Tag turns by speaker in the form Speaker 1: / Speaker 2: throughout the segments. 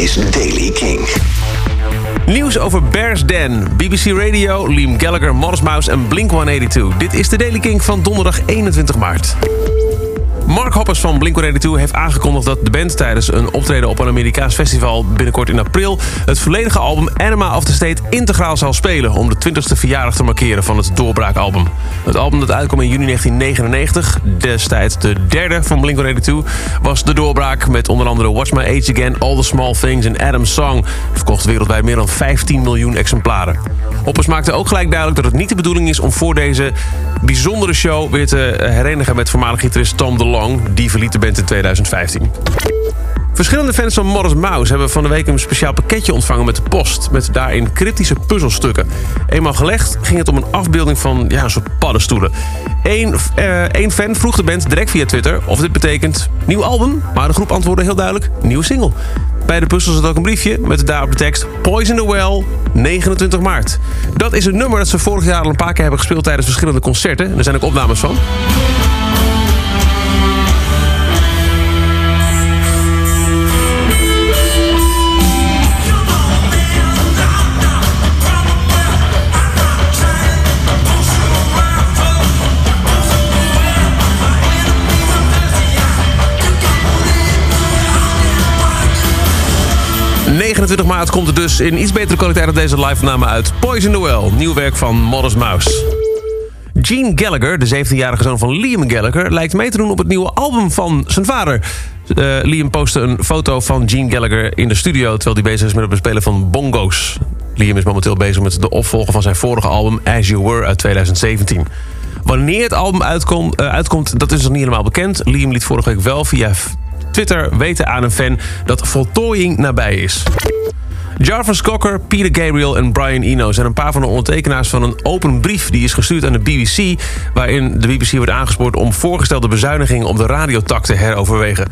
Speaker 1: is Daily King.
Speaker 2: Nieuws over Bears Den, BBC Radio, Liam Gallagher, Modest Mouse en Blink-182. Dit is de Daily King van donderdag 21 maart. Mark Hoppers van Blink-182 heeft aangekondigd dat de band tijdens een optreden op een Amerikaans festival binnenkort in april het volledige album Anima of the State integraal zal spelen om de 20ste verjaardag te markeren van het doorbraakalbum. Het album dat uitkwam in juni 1999, destijds de derde van Blink-182, was de doorbraak met onder andere Watch My Age Again, All the Small Things en Adam's Song. Verkocht wereldwijd meer dan 15 miljoen exemplaren. Hoppers maakte ook gelijk duidelijk dat het niet de bedoeling is om voor deze bijzondere show weer te herenigen met voormalig gitarist Tom DeLonge. Die verliet de band in 2015. Verschillende fans van Morris Mouse hebben van de week een speciaal pakketje ontvangen met de post. Met daarin cryptische puzzelstukken. Eenmaal gelegd ging het om een afbeelding van ja, een soort paddenstoelen. Eén uh, fan vroeg de band direct via Twitter of dit betekent nieuw album. Maar de groep antwoordde heel duidelijk nieuwe single. Bij de puzzel zat ook een briefje met daarop de tekst Poison the Well, 29 maart. Dat is een nummer dat ze vorig jaar al een paar keer hebben gespeeld tijdens verschillende concerten. Er zijn ook opnames van. 29 maart komt er dus in iets betere kwaliteit dan deze live-opname uit Poison the Well. Nieuw werk van Modest Mouse. Gene Gallagher, de 17-jarige zoon van Liam Gallagher... lijkt mee te doen op het nieuwe album van zijn vader. Uh, Liam postte een foto van Gene Gallagher in de studio... terwijl hij bezig is met het bespelen van bongo's. Liam is momenteel bezig met de opvolger van zijn vorige album... As You Were uit 2017. Wanneer het album uitkomt, uh, uitkomt, dat is nog niet helemaal bekend. Liam liet vorige week wel via Twitter weten aan een fan dat voltooiing nabij is. Jarvis Cocker, Peter Gabriel en Brian Eno zijn een paar van de ondertekenaars van een open brief die is gestuurd aan de BBC, waarin de BBC wordt aangespoord om voorgestelde bezuinigingen op de radiotak te heroverwegen.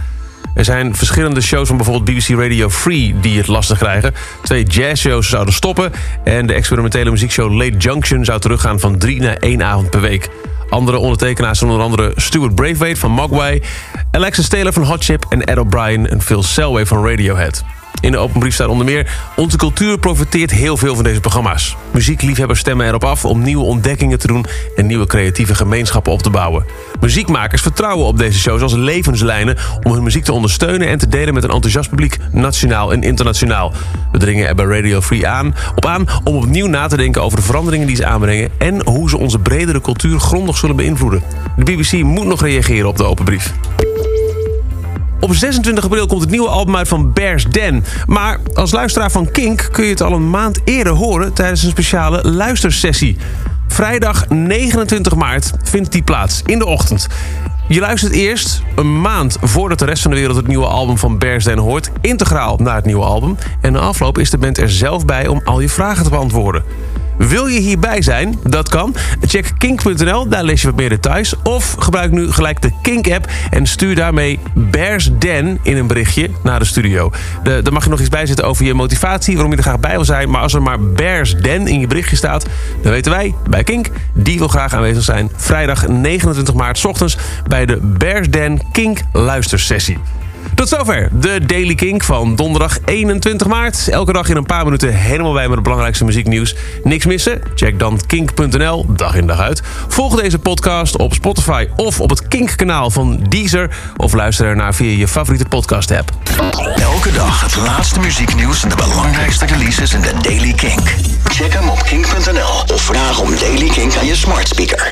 Speaker 2: Er zijn verschillende shows van bijvoorbeeld BBC Radio Free die het lastig krijgen. Twee jazzshows zouden stoppen en de experimentele muziekshow Late Junction zou teruggaan van drie naar één avond per week. Andere ondertekenaars zijn onder andere Stuart Braithwaite van Mogwai... Alexis Taylor van Hot Chip en Ed O'Brien en Phil Selway van Radiohead. In de open brief staat onder meer... Onze cultuur profiteert heel veel van deze programma's. Muziekliefhebbers stemmen erop af om nieuwe ontdekkingen te doen... en nieuwe creatieve gemeenschappen op te bouwen. Muziekmakers vertrouwen op deze shows als levenslijnen... om hun muziek te ondersteunen en te delen met een enthousiast publiek... nationaal en internationaal. We dringen er bij Radio Free aan, op aan om opnieuw na te denken... over de veranderingen die ze aanbrengen... en hoe ze onze bredere cultuur grondig zullen beïnvloeden. De BBC moet nog reageren op de open brief. Op 26 april komt het nieuwe album uit van Bears Den. Maar als luisteraar van Kink kun je het al een maand eerder horen... tijdens een speciale luistersessie. Vrijdag 29 maart vindt die plaats, in de ochtend. Je luistert eerst een maand voordat de rest van de wereld het nieuwe album van Bears Den hoort... integraal naar het nieuwe album. En na afloop is de band er zelf bij om al je vragen te beantwoorden. Wil je hierbij zijn? Dat kan. Check kink.nl, daar lees je wat meer details. Of gebruik nu gelijk de Kink-app en stuur daarmee Bears Den in een berichtje naar de studio. De, daar mag je nog iets bij zetten over je motivatie, waarom je er graag bij wil zijn. Maar als er maar Bears Den in je berichtje staat, dan weten wij bij Kink, die wil graag aanwezig zijn. Vrijdag 29 maart ochtends bij de Bears Den Kink luistersessie. Tot zover de Daily Kink van donderdag 21 maart. Elke dag in een paar minuten helemaal bij met het belangrijkste muzieknieuws. Niks missen? Check dan kink.nl, dag in dag uit. Volg deze podcast op Spotify of op het Kink-kanaal van Deezer... of luister ernaar via je favoriete podcast-app.
Speaker 1: Elke dag het laatste muzieknieuws en de belangrijkste releases in de Daily Kink. Check hem op kink.nl of vraag om Daily Kink aan je smart speaker.